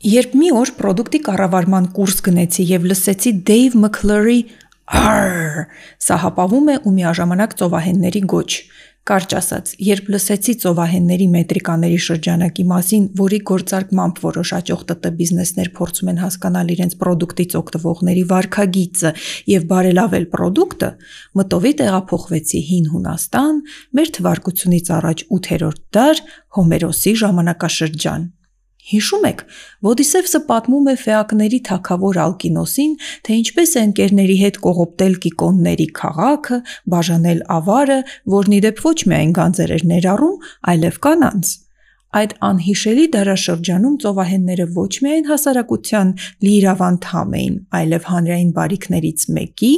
Երբ մի օր product-ի կառավարման կուրս գնեցի եւ լսեցի Dave McClure-ի «Արր» սահապավում է ու միաժամանակ ծովահենների գոչ։ Կարճ ասած, երբ լսեցի ծովահենների մետրիկաների շրջանակի մասին, որի գործարկմամբ որոշ աճող ՏՏ բիզնեսներ փորձում են հասկանալ իրենց product-ից օգտվողների վարքագիծը եւ բարելավել product-ը, մտովի տեղափոխվեցի հին Հունաստան, մեր թվարկությունից առաջ 8-րդ դար, Հոմերոսի ժամանակաշրջան։ Հիշու՞մ եք, Ոդիսևսը պատմում է ֆեակների թագավոր Ալկինոսին, թե ինչպես է ընկերների հետ կողոպտել կիկոնների քաղաքը, բաժանել ավարը, որն իդեպ ոչ միայն գանձեր էր ներառում, այլև կանանց։ Այդ անհիշելի դարաշրջանում ծովահենները ոչ միայն հասարակության լիիրավ անդամ էին, այլև հանրային բարիքներից մեկի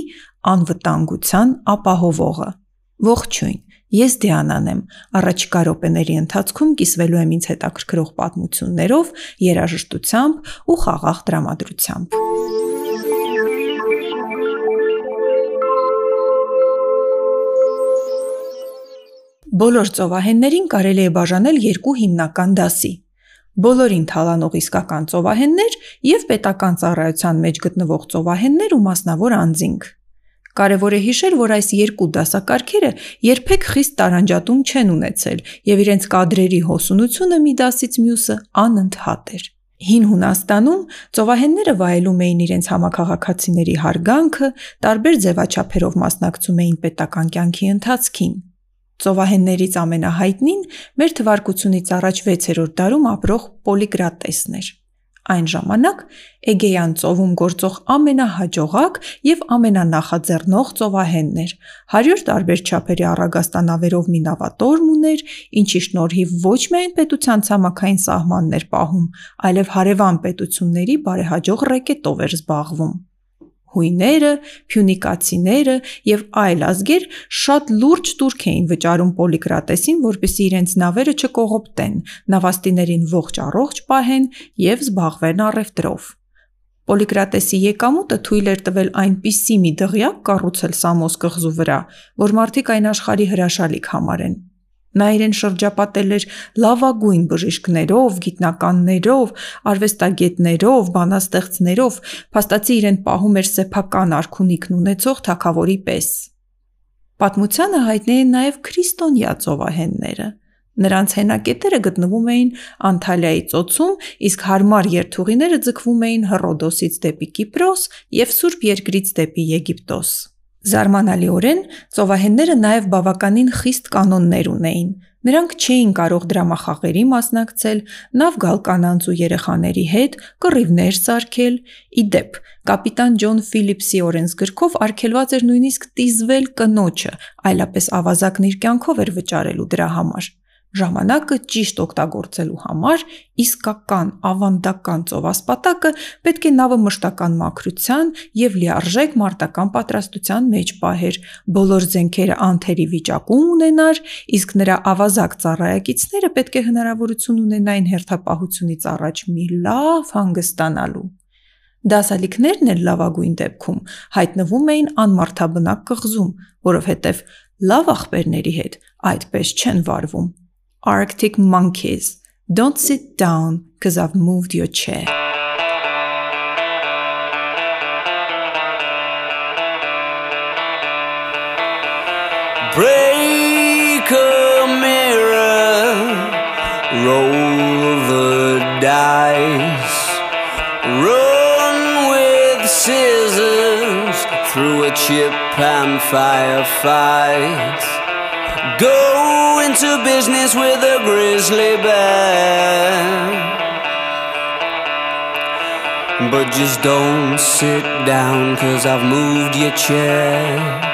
անվտանգության ապահովողը։ Ողջույն։ Ես Դիանան եմ։ Առաջիկա րոպեների ընթացքում կիսվելու եմ ինձ հետաքրքրող պատմություններով, երաժշտությամբ ու խաղաղ տրամադրությամբ։ Բոլոր ծովահեններին կարելի է բաժանել երկու հիմնական դասի՝ բոլորին թալանող իսկական ծովահեններ եւ պետական ծառայության մեջ գտնվող ծովահեններ ու մասնավոր անձինք։ Կարևոր է հիշել, որ այս երկու դասակարգերը երբեք խիստ տարանջատում չեն ունեցել եւ իրենց կադրերի հոսունությունը մի դասից մյուսը անընդհատ էր։ Հին Հունաստանում ծովահենները վայելում էին իրենց համակարգացիների հարգանքը, տարբեր ձևաչափերով մասնակցում էին պետական կյանքի ընթացքին։ Ծովահեններից ամենահայտնին մեր թվարկությունից առաջ 6-րդ դարում ապրող Պոլիկրատեսն էր։ Այն ժամանակ Էգեյան ծովում գործող ամենահաջողակ եւ ամենանախաձեռնող ծովահենն էր։ 100 տարբեր չափերի առագաստանավերով մի նավատորմ ուներ, ինչի շնորհիվ ոչ միայն պետության ցամաքային սահմաններ պահում, այլև հարևան պետությունների բարեհաջող ռեկետով էր զբաղվում։ Հույները, փյունիկացիները եւ այլ ազգեր շատ լուրջ турք էին վճարում Պոլիկրատեսին, որպեսզի իրենց նավերը չկողոպտեն, նավաստիներին ողջ առողջ պահեն եւ զբաղվեն առևտրով։ Պոլիկրատեսի եկամուտը թույլ էր տվել այնպիսի մի դղյակ կառուցել Սամոս կղզու վրա, որ մարդիկ այն աշխարհի հրաշալիք համարեն։ Նա իրեն շրջապատել էր լավագույն բժիշկներով, գիտնականներով, արվեստագետներով, բանաստեղծներով, փաստացի իրեն պահում էր սեփական արքունիքն ունեցող թագավորի պես։ Պատմությանը հայտնի են նաև քրիստոնյա ծովահենները։ Նրանց հենակետերը գտնվում էին Անտալիայի ծոցում, իսկ հարմար երթուղիները ձգվում էին Հռոդոսից դեպի Կիպրոս եւ Սուրբ Երկրից դեպի Եգիպտոս։ Զարմանալիորեն ծովահենները նաև բավականին խիստ կանոններ ունեին։ Նրանք չէին կարող դրամախաղերի մասնակցել, նավ գալ կանանց ու երեխաների հետ, կռիվներ սարքել։ Ի դեպ, կապիտան Ջոն Ֆիլիպսի օրենսգրքով արգելված էր նույնիսկ տիզվել կնոջը, այլապես ավազակն իր կյանքով էր վճարելու դրա համար։ Ժամանակը ճիշտ օգտագործելու համար իսկական ավանդական ծովասպատակը պետք է նավը մշտական մաքրության եւ լիարժեք մարտական պատրաստության մեջ պահեր, բոլոր զենքերը անթերի վիճակում ունենար, իսկ նրա ավազակ ծառայակիցները պետք է հնարավորություն ունենային հերթապահությունից առաջ մի լավ հանգստանալու։ Դասալիքներն էլ լավագույն դեպքում հայտնվում էին անմարթաբնակ կղզում, որովհետև լավ աղբերների հետ այդպես չեն վարվում։ Arctic Monkeys. Don't sit down because I've moved your chair. Break a mirror, roll the dice, run with scissors through a chip and firefight. Go into business with a grizzly bear. But just don't sit down, cause I've moved your chair.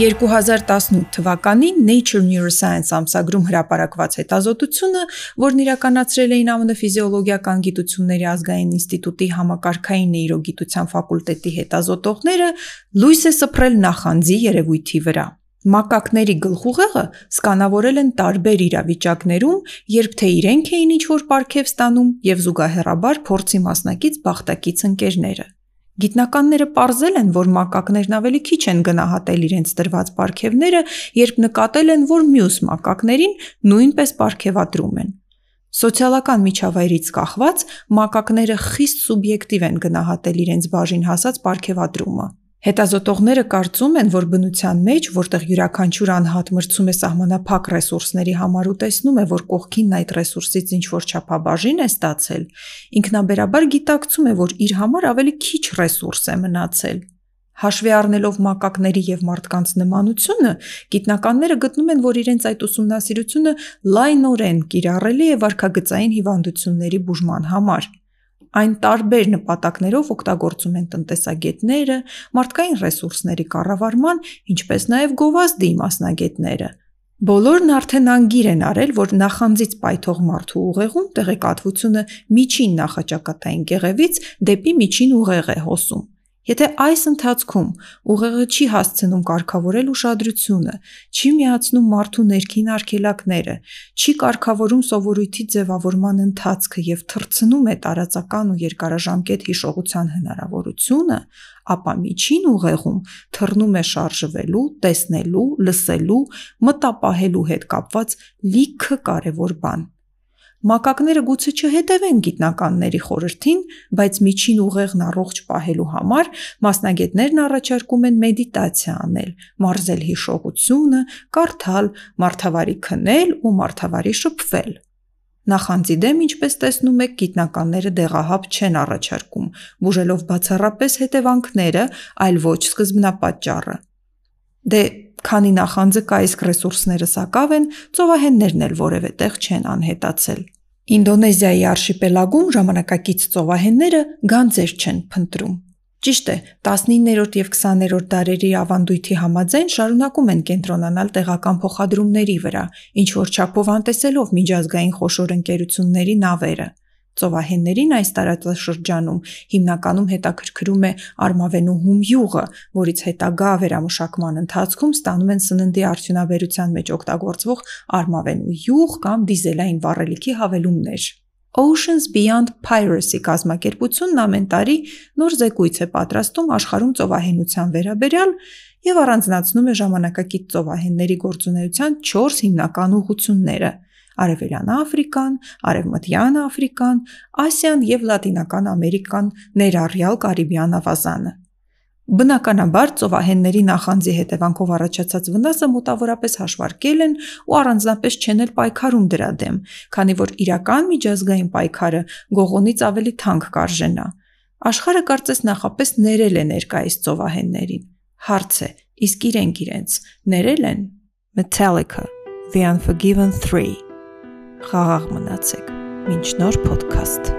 2018 թվականին Nature Neuroscience ամսագրում հրապարակված հետազոտությունը, որն իրականացրել էին ԱՄՆ ֆիզիոլոգիական գիտությունների ազգային ինստիտուտի համակարգային նեյրոգիտության ֆակուլտետի հետազոտողները, լույս է սփռել նախանձի երևույթի վրա։ Մակակների գլխուղեղը սկանավորել են տարբեր իրավիճակներում, երբ թե իրենք էին ինչ-որ պարգև ստանում եւ զուգահեռաբար փորձի մասնակից բախտակից ընկերները։ Գիտնականները ողրզել են, որ մակակներն ավելի քիչ են գնահատել իրենց տրված պարգևները, երբ նկատել են, որ մյուս մակակներին նույնպես պարգևատրում են։ Սոցիալական միջավայրից կախված մակակները խիստ սուբյեկտիվ են գնահատել իրենց բաժին հասած պարգևատրումը։ Հետազոտողները կարծում են, որ բնության մեջ, որտեղ յուրաքանչյուր անհատ մրցում է սահմանափակ ռեսուրսների համար ու տեսնում է, որ կողքինն այդ ռեսուրսից ինչ-որ չափաբաժին է ստացել, ինքնաբերաբար գիտակցում է, որ իր համար ավելի քիչ ռեսուրս է մնացել։ Հաշվի առնելով մակակների եւ մարդկանց նմանությունը, գիտնականները գտնում են, որ իրենց այդ ուսումնասիրությունը լայնորեն կիրառելի է վարքագծային հիվանդությունների բուժման համար այն տարբեր նպատակներով օգտագործում են տնտեսագետները, մարդկային ռեսուրսների կառավարման, ինչպես նաև գովազդի մասնագետները։ Բոլորն արդեն անգիր են արել, որ նախանձից պայթող մարդու ուղեղում տեղեկատվությունը միջին նախաճակատային կեղևից դեպի միջին ուղեղ է հոսում։ Եթե այս ընթացքում ուղեղը չի հասցնում կարգավորել ուշադրությունը, չի միացնում մարդու ներքին արգելակները, չի կարգավորում սովորույթի ձևավորման ընթացքը եւ թրցնում է տարածական ու երկարաժամկետ հիշողության հնարավորությունը, ապա միջին ուղեղում թռնում է շարժվելու, տեսնելու, լսելու, մտապահելու հետ կապված լիքը կարևոր բան։ Մակակները գուցե չհետևեն գիտնականների խորհրդին, բայց միջին ուղեղն առողջ պահելու համար մասնագետներն առաջարկում են մեդիտացիա անել, մարզել հիշողությունը, կարդալ, մարդավարի քնել ու մարդավարի շփվել։ Նախանձի դեմ, ինչպես տեսնում եք, գիտնականները դեղահապ չեն առաջարկում, բուժելով բացառապես հետևանքները, այլ ոչ սկզբնապատճառը։ Դե քանի նախանձը կա իսկ ռեսուրսները սակավ են, ծովահեններն էլ որևէ տեղ չեն անհետացել։ Ինդոնեզիայի արշիպելագում ժամանակակից ծովահենները գանձեր չեն փնտրում։ Ճիշտ է, 19-րդ եւ 20-րդ դարերի ավանդույթի համաձայն շարունակում են կենտրոնանալ տեղական փոխադրումների վրա, ինչ որ չափով անտեսելով միջազգային խոշոր ընկերությունների նավերը։ Ծովահեններին այս տարածաշրջանում հիմնականում հետաքրքրում է արմավենու հումյուղը, որից հետագա վերամշակման ընթացքում ստանում են սննդի արդյունաբերության մեջ օգտագործվող արմավենու յուղ կամ դիզելային վառելիքի հավելումներ։ Oceans Beyond Piracy կազմակերպությունն ամեն տարի նոր զեկույց է պատրաստում աշխարհում ծովահենության վերաբերյալ եւ առանձնացնում է ժամանակակից ծովահենների գործունեության 4 հիմնական ուղղությունները՝ Արևելյան Աֆրիկան, Արևմտյան Աֆրիկան, Ասիան եւ Լատինական Ամերիկան, ներառյալ Կարիբյան ավազանը։ Բնականաբար ծովահենների նախանձի հետևանքով առաջացած վնասը մոտավորապես հաշվարկել են ու առանձնապես չեն էլ պայքարում դրա դեմ, քանի որ իրական միջազգային պայքարը գողոնից ավելի թանկ կարժենա։ Աշխարհը կարծես նախապես ներել է ներկայիս ծովահեններին։ Հարց է, իսկ իրենք իրենց ներել են Metallica The Unforgiven 3 Խաղաղ մնացեք։ Մինչ նոր ոդքասթ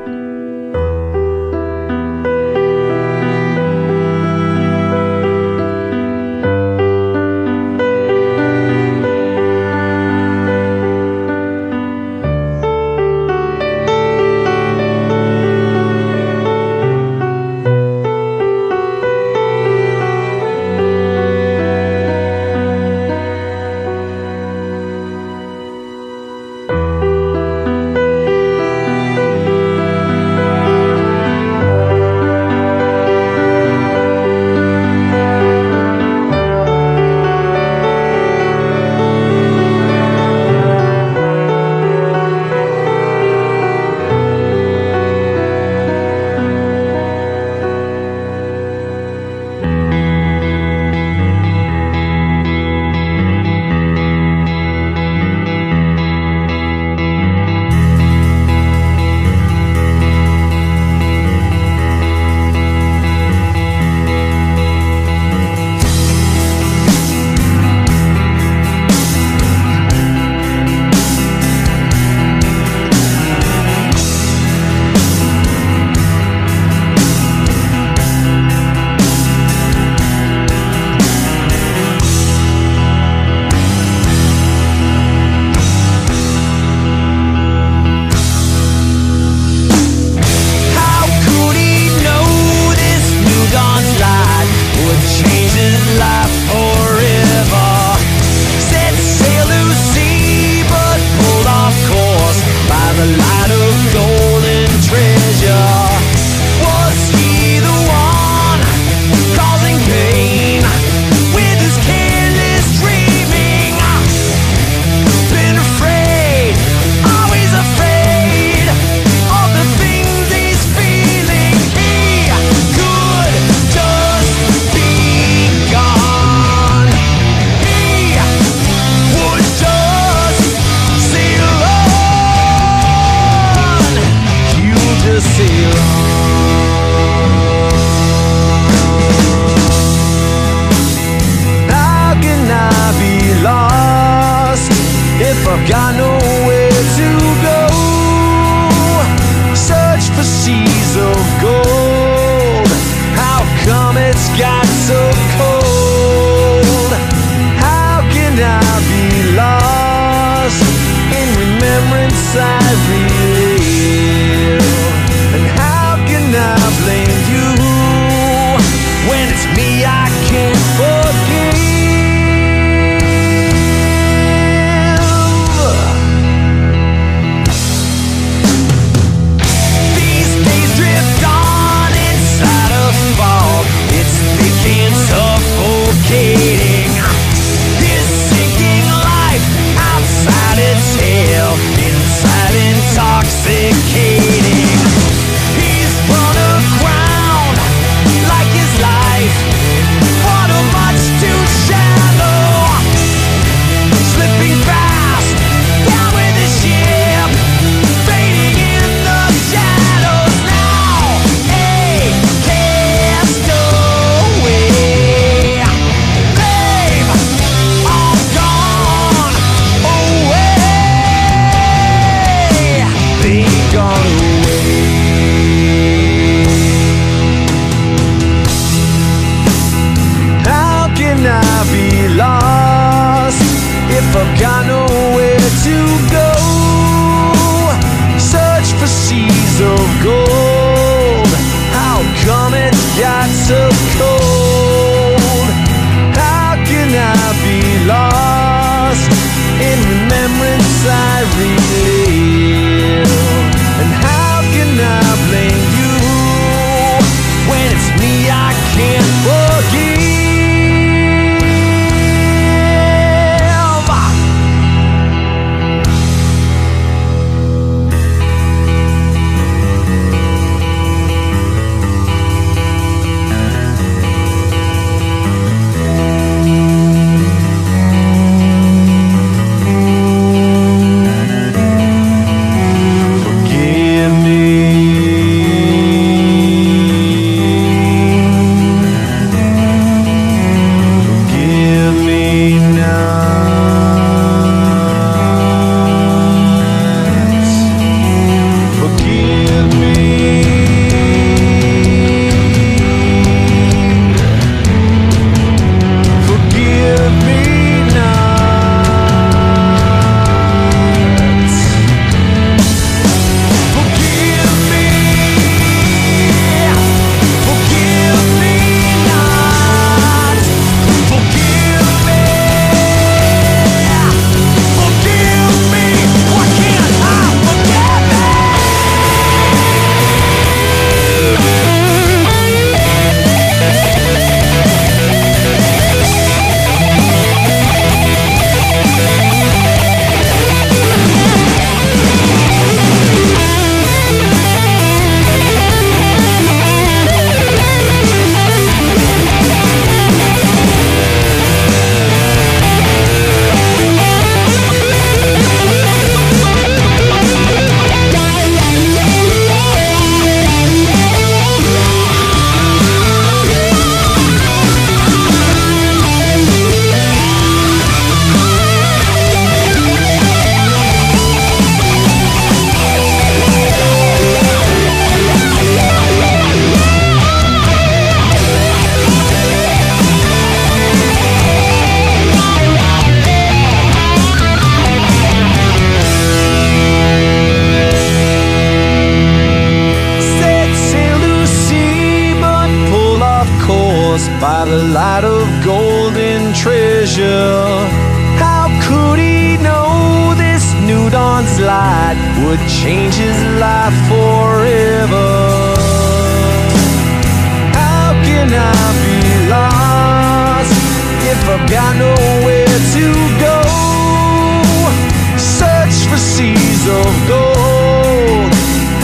side. golden treasure. How could he know this new dawn's light would change his life forever? How can I be lost if I've got nowhere to go? Search for seas of gold.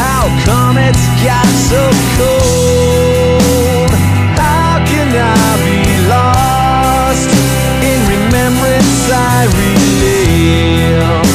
How come it's got so cold? How can I silence I relive